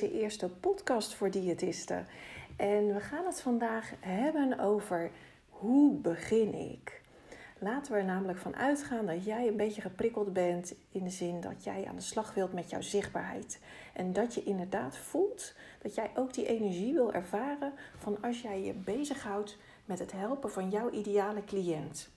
Deze eerste podcast voor diëtisten. En we gaan het vandaag hebben over hoe begin ik? Laten we er namelijk van uitgaan dat jij een beetje geprikkeld bent in de zin dat jij aan de slag wilt met jouw zichtbaarheid. En dat je inderdaad voelt dat jij ook die energie wil ervaren van als jij je bezighoudt met het helpen van jouw ideale cliënt.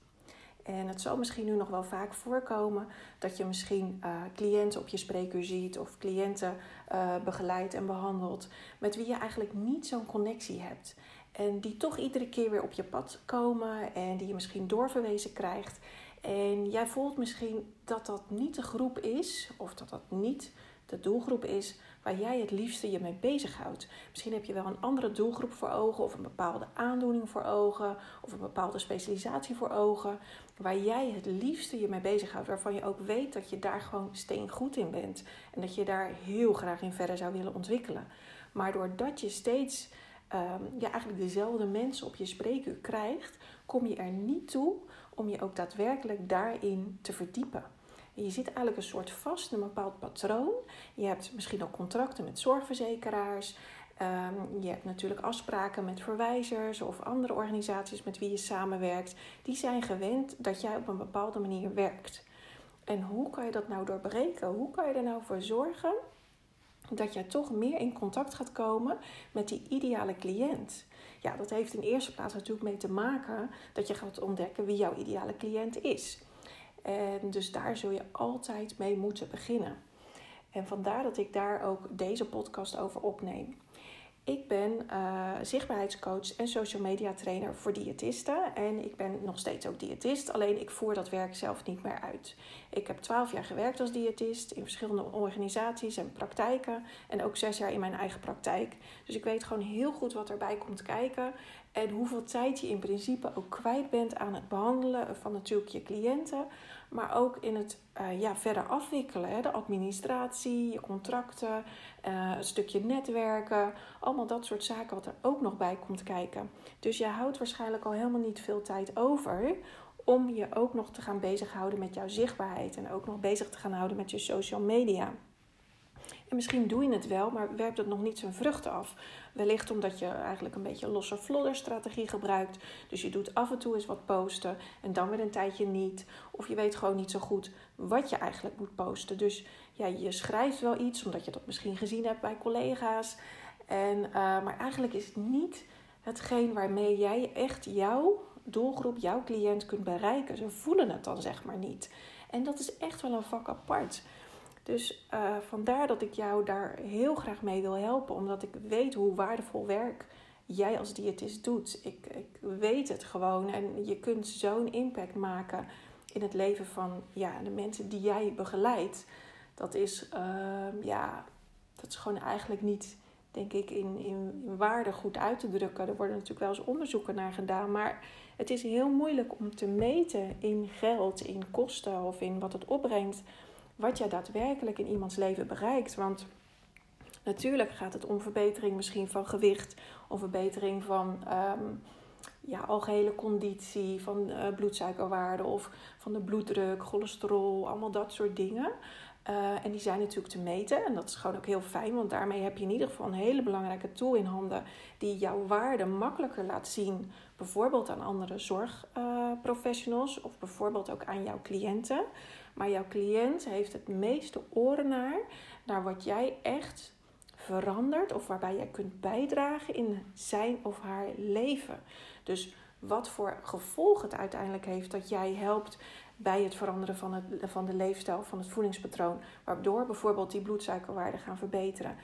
En het zal misschien nu nog wel vaak voorkomen dat je misschien uh, cliënten op je spreekuur ziet of cliënten uh, begeleidt en behandelt met wie je eigenlijk niet zo'n connectie hebt. En die toch iedere keer weer op je pad komen en die je misschien doorverwezen krijgt. En jij voelt misschien dat dat niet de groep is, of dat dat niet de doelgroep is waar jij het liefste je mee bezighoudt. Misschien heb je wel een andere doelgroep voor ogen, of een bepaalde aandoening voor ogen, of een bepaalde specialisatie voor ogen, waar jij het liefste je mee bezighoudt, waarvan je ook weet dat je daar gewoon steen goed in bent en dat je daar heel graag in verder zou willen ontwikkelen. Maar doordat je steeds um, eigenlijk dezelfde mensen op je spreekuur krijgt, kom je er niet toe om je ook daadwerkelijk daarin te verdiepen. Je zit eigenlijk een soort vast een bepaald patroon. Je hebt misschien ook contracten met zorgverzekeraars. Um, je hebt natuurlijk afspraken met verwijzers of andere organisaties met wie je samenwerkt. Die zijn gewend dat jij op een bepaalde manier werkt. En hoe kan je dat nou doorbreken? Hoe kan je er nou voor zorgen dat jij toch meer in contact gaat komen met die ideale cliënt. Ja, dat heeft in eerste plaats natuurlijk mee te maken dat je gaat ontdekken wie jouw ideale cliënt is. En dus daar zul je altijd mee moeten beginnen. En vandaar dat ik daar ook deze podcast over opneem. Ik ben uh, zichtbaarheidscoach en social media trainer voor diëtisten. En ik ben nog steeds ook diëtist, alleen ik voer dat werk zelf niet meer uit. Ik heb twaalf jaar gewerkt als diëtist in verschillende organisaties en praktijken. En ook zes jaar in mijn eigen praktijk. Dus ik weet gewoon heel goed wat erbij komt kijken. En hoeveel tijd je in principe ook kwijt bent aan het behandelen van natuurlijk je cliënten. Maar ook in het uh, ja, verder afwikkelen. Hè? De administratie, je contracten, uh, een stukje netwerken. Allemaal dat soort zaken wat er ook nog bij komt kijken. Dus je houdt waarschijnlijk al helemaal niet veel tijd over om je ook nog te gaan bezighouden met jouw zichtbaarheid. En ook nog bezig te gaan houden met je social media. En misschien doe je het wel, maar werpt het nog niet zijn vruchten af. Wellicht omdat je eigenlijk een beetje een losse vlodder strategie gebruikt. Dus je doet af en toe eens wat posten en dan weer een tijdje niet. Of je weet gewoon niet zo goed wat je eigenlijk moet posten. Dus ja, je schrijft wel iets omdat je dat misschien gezien hebt bij collega's. En, uh, maar eigenlijk is het niet hetgeen waarmee jij echt jouw doelgroep, jouw cliënt kunt bereiken. Ze voelen het dan zeg maar niet. En dat is echt wel een vak apart. Dus uh, vandaar dat ik jou daar heel graag mee wil helpen, omdat ik weet hoe waardevol werk jij als diëtist doet. Ik, ik weet het gewoon en je kunt zo'n impact maken in het leven van ja, de mensen die jij begeleidt. Dat is, uh, ja, dat is gewoon eigenlijk niet, denk ik, in, in, in waarde goed uit te drukken. Er worden natuurlijk wel eens onderzoeken naar gedaan, maar het is heel moeilijk om te meten in geld, in kosten of in wat het opbrengt wat jij daadwerkelijk in iemands leven bereikt. Want natuurlijk gaat het om verbetering misschien van gewicht of verbetering van um, ja, algehele conditie, van uh, bloedsuikerwaarde of van de bloeddruk, cholesterol, allemaal dat soort dingen. Uh, en die zijn natuurlijk te meten. En dat is gewoon ook heel fijn, want daarmee heb je in ieder geval een hele belangrijke tool in handen die jouw waarde makkelijker laat zien. Bijvoorbeeld aan andere zorgprofessionals of bijvoorbeeld ook aan jouw cliënten. Maar jouw cliënt heeft het meeste oren naar, naar wat jij echt verandert of waarbij jij kunt bijdragen in zijn of haar leven. Dus wat voor gevolg het uiteindelijk heeft dat jij helpt bij het veranderen van, het, van de leefstijl, van het voedingspatroon, waardoor bijvoorbeeld die bloedsuikerwaarden gaan verbeteren.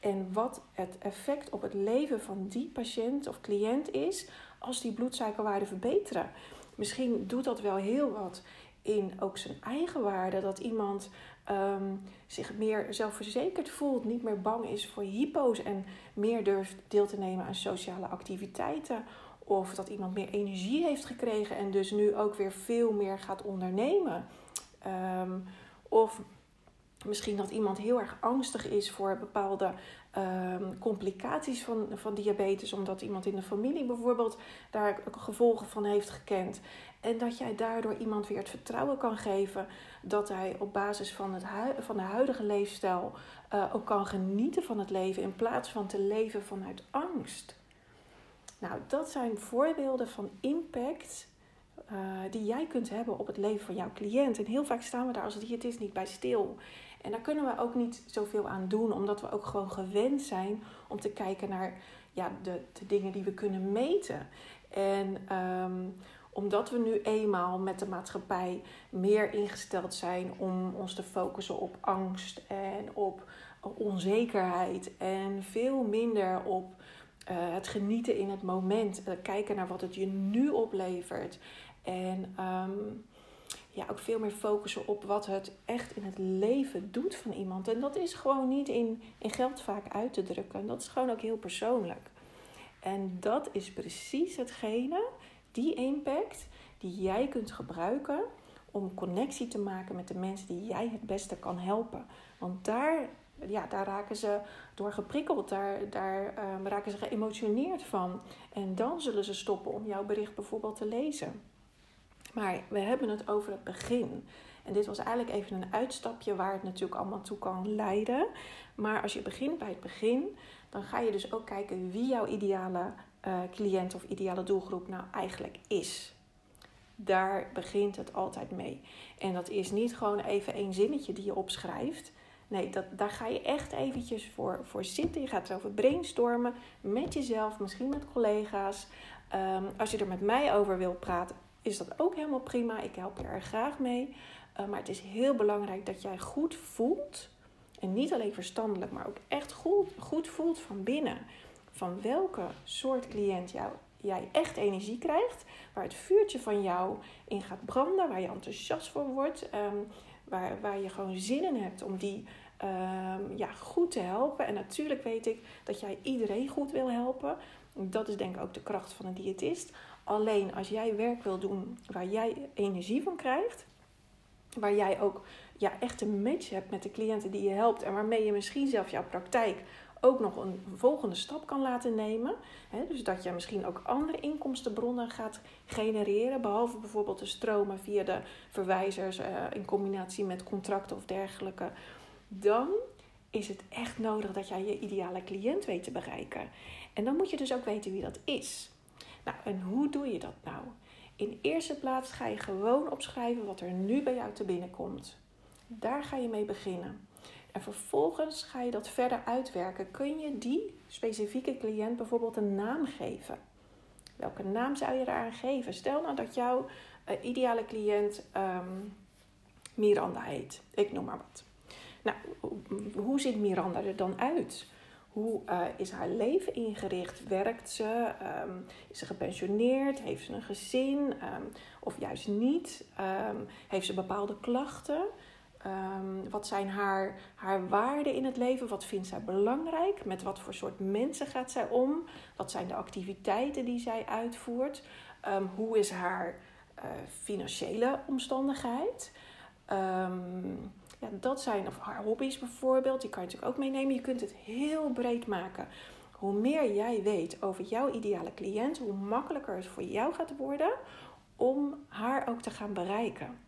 En wat het effect op het leven van die patiënt of cliënt is als die bloedsuikerwaarden verbeteren. Misschien doet dat wel heel wat in ook zijn eigen waarde. Dat iemand um, zich meer zelfverzekerd voelt, niet meer bang is voor hypo's en meer durft deel te nemen aan sociale activiteiten. Of dat iemand meer energie heeft gekregen en dus nu ook weer veel meer gaat ondernemen. Um, of Misschien dat iemand heel erg angstig is voor bepaalde um, complicaties van, van diabetes, omdat iemand in de familie bijvoorbeeld daar gevolgen van heeft gekend. En dat jij daardoor iemand weer het vertrouwen kan geven dat hij op basis van, het van de huidige leefstijl uh, ook kan genieten van het leven in plaats van te leven vanuit angst. Nou, dat zijn voorbeelden van impact uh, die jij kunt hebben op het leven van jouw cliënt. En heel vaak staan we daar als diëtist niet bij stil. En daar kunnen we ook niet zoveel aan doen, omdat we ook gewoon gewend zijn om te kijken naar ja, de, de dingen die we kunnen meten. En um, omdat we nu eenmaal met de maatschappij meer ingesteld zijn om ons te focussen op angst en op onzekerheid en veel minder op uh, het genieten in het moment, kijken naar wat het je nu oplevert en um, ja, ook veel meer focussen op wat het echt in het leven doet van iemand. En dat is gewoon niet in, in geld vaak uit te drukken. Dat is gewoon ook heel persoonlijk. En dat is precies hetgene, die impact, die jij kunt gebruiken om connectie te maken met de mensen die jij het beste kan helpen. Want daar, ja, daar raken ze door geprikkeld, daar, daar um, raken ze geëmotioneerd van. En dan zullen ze stoppen om jouw bericht bijvoorbeeld te lezen. Maar we hebben het over het begin. En dit was eigenlijk even een uitstapje waar het natuurlijk allemaal toe kan leiden. Maar als je begint bij het begin, dan ga je dus ook kijken wie jouw ideale uh, cliënt of ideale doelgroep nou eigenlijk is. Daar begint het altijd mee. En dat is niet gewoon even één zinnetje die je opschrijft. Nee, dat, daar ga je echt eventjes voor, voor zitten. Je gaat erover brainstormen met jezelf, misschien met collega's. Um, als je er met mij over wilt praten, is dat ook helemaal prima. Ik help je er graag mee. Uh, maar het is heel belangrijk dat jij goed voelt. En niet alleen verstandelijk, maar ook echt goed, goed voelt van binnen. Van welke soort cliënt jou, jij echt energie krijgt. Waar het vuurtje van jou in gaat branden. Waar je enthousiast voor wordt. Um, waar, waar je gewoon zin in hebt om die um, ja, goed te helpen. En natuurlijk weet ik dat jij iedereen goed wil helpen. Dat is denk ik ook de kracht van een diëtist. Alleen als jij werk wil doen waar jij energie van krijgt, waar jij ook ja, echt een match hebt met de cliënten die je helpt en waarmee je misschien zelf jouw praktijk ook nog een volgende stap kan laten nemen. dus dat je misschien ook andere inkomstenbronnen gaat genereren, behalve bijvoorbeeld de stromen via de verwijzers uh, in combinatie met contracten of dergelijke. Dan is het echt nodig dat jij je ideale cliënt weet te bereiken. En dan moet je dus ook weten wie dat is. Nou, en hoe doe je dat nou? In eerste plaats ga je gewoon opschrijven wat er nu bij jou te binnenkomt. Daar ga je mee beginnen. En vervolgens ga je dat verder uitwerken. Kun je die specifieke cliënt bijvoorbeeld een naam geven? Welke naam zou je eraan geven? Stel nou dat jouw uh, ideale cliënt um, Miranda heet. Ik noem maar wat. Nou, hoe ziet Miranda er dan uit? Hoe uh, is haar leven ingericht? Werkt ze? Um, is ze gepensioneerd? Heeft ze een gezin? Um, of juist niet? Um, heeft ze bepaalde klachten? wat zijn haar, haar waarden in het leven? Wat vindt zij belangrijk? Met wat voor soort mensen gaat zij om? Wat zijn de activiteiten die zij uitvoert? hoe is haar uh, financiële omstandigheid? Dat zijn, of haar hobby's bijvoorbeeld, die kan je natuurlijk ook meenemen. Je kunt het heel breed maken. Hoe meer jij weet over jouw ideale cliënt, hoe makkelijker het voor jou gaat worden om haar ook te gaan bereiken.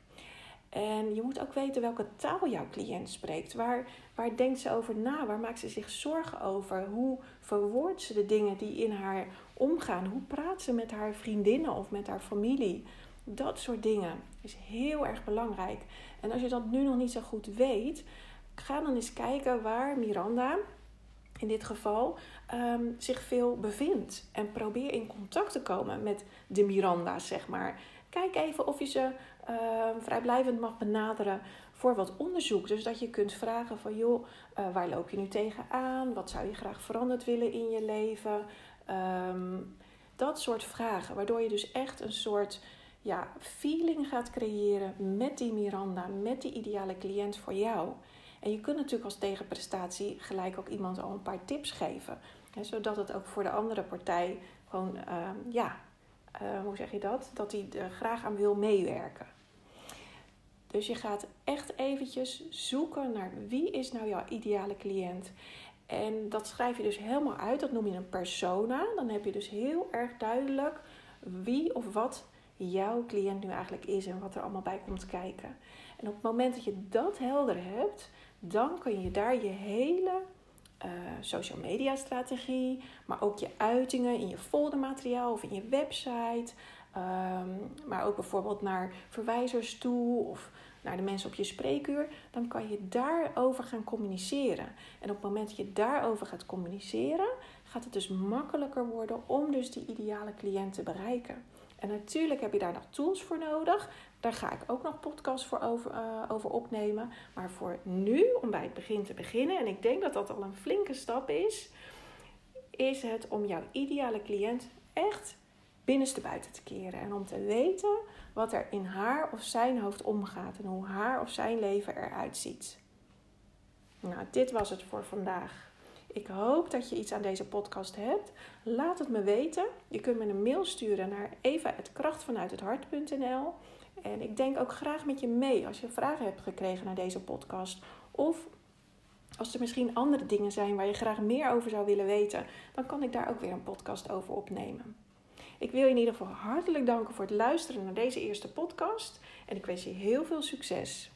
En je moet ook weten welke taal jouw cliënt spreekt. Waar, waar denkt ze over na? Waar maakt ze zich zorgen over? Hoe verwoordt ze de dingen die in haar omgaan? Hoe praat ze met haar vriendinnen of met haar familie? Dat soort dingen is heel erg belangrijk. En als je dat nu nog niet zo goed weet, ga dan eens kijken waar Miranda in dit geval um, zich veel bevindt. En probeer in contact te komen met de Miranda's, zeg maar. Kijk even of je ze uh, vrijblijvend mag benaderen voor wat onderzoek. Dus dat je kunt vragen van joh, uh, waar loop je nu tegenaan? Wat zou je graag veranderd willen in je leven? Um, dat soort vragen, waardoor je dus echt een soort ja, feeling gaat creëren met die Miranda, met die ideale cliënt voor jou. En je kunt natuurlijk als tegenprestatie gelijk ook iemand al een paar tips geven. Hè, zodat het ook voor de andere partij gewoon, uh, ja, uh, hoe zeg je dat? Dat hij er graag aan wil meewerken. Dus je gaat echt eventjes zoeken naar wie is nou jouw ideale cliënt. En dat schrijf je dus helemaal uit. Dat noem je een persona. Dan heb je dus heel erg duidelijk wie of wat jouw cliënt nu eigenlijk is en wat er allemaal bij komt kijken. En op het moment dat je dat helder hebt, dan kun je daar je hele uh, social media strategie, maar ook je uitingen in je foldermateriaal of in je website, ehm, maar ook bijvoorbeeld naar verwijzers toe of naar de mensen op je spreekuur, dan kan je daarover gaan communiceren. En op het moment dat je daarover gaat communiceren, gaat het dus makkelijker worden om dus die ideale cliënt te bereiken. En natuurlijk heb je daar nog tools voor nodig. Daar ga ik ook nog podcasts voor over, uh, over opnemen. Maar voor nu, om bij het begin te beginnen, en ik denk dat dat al een flinke stap is, is het om jouw ideale cliënt echt binnenste buiten te keren. En om te weten wat er in haar of zijn hoofd omgaat en hoe haar of zijn leven eruit ziet. Nou, dit was het voor vandaag. Ik hoop dat je iets aan deze podcast hebt. Laat het me weten. Je kunt me een mail sturen naar eva.krachtvanuithethart.nl En ik denk ook graag met je mee als je vragen hebt gekregen naar deze podcast. Of als er misschien andere dingen zijn waar je graag meer over zou willen weten, dan kan ik daar ook weer een podcast over opnemen. Ik wil je in ieder geval hartelijk danken voor het luisteren naar deze eerste podcast en ik wens je heel veel succes.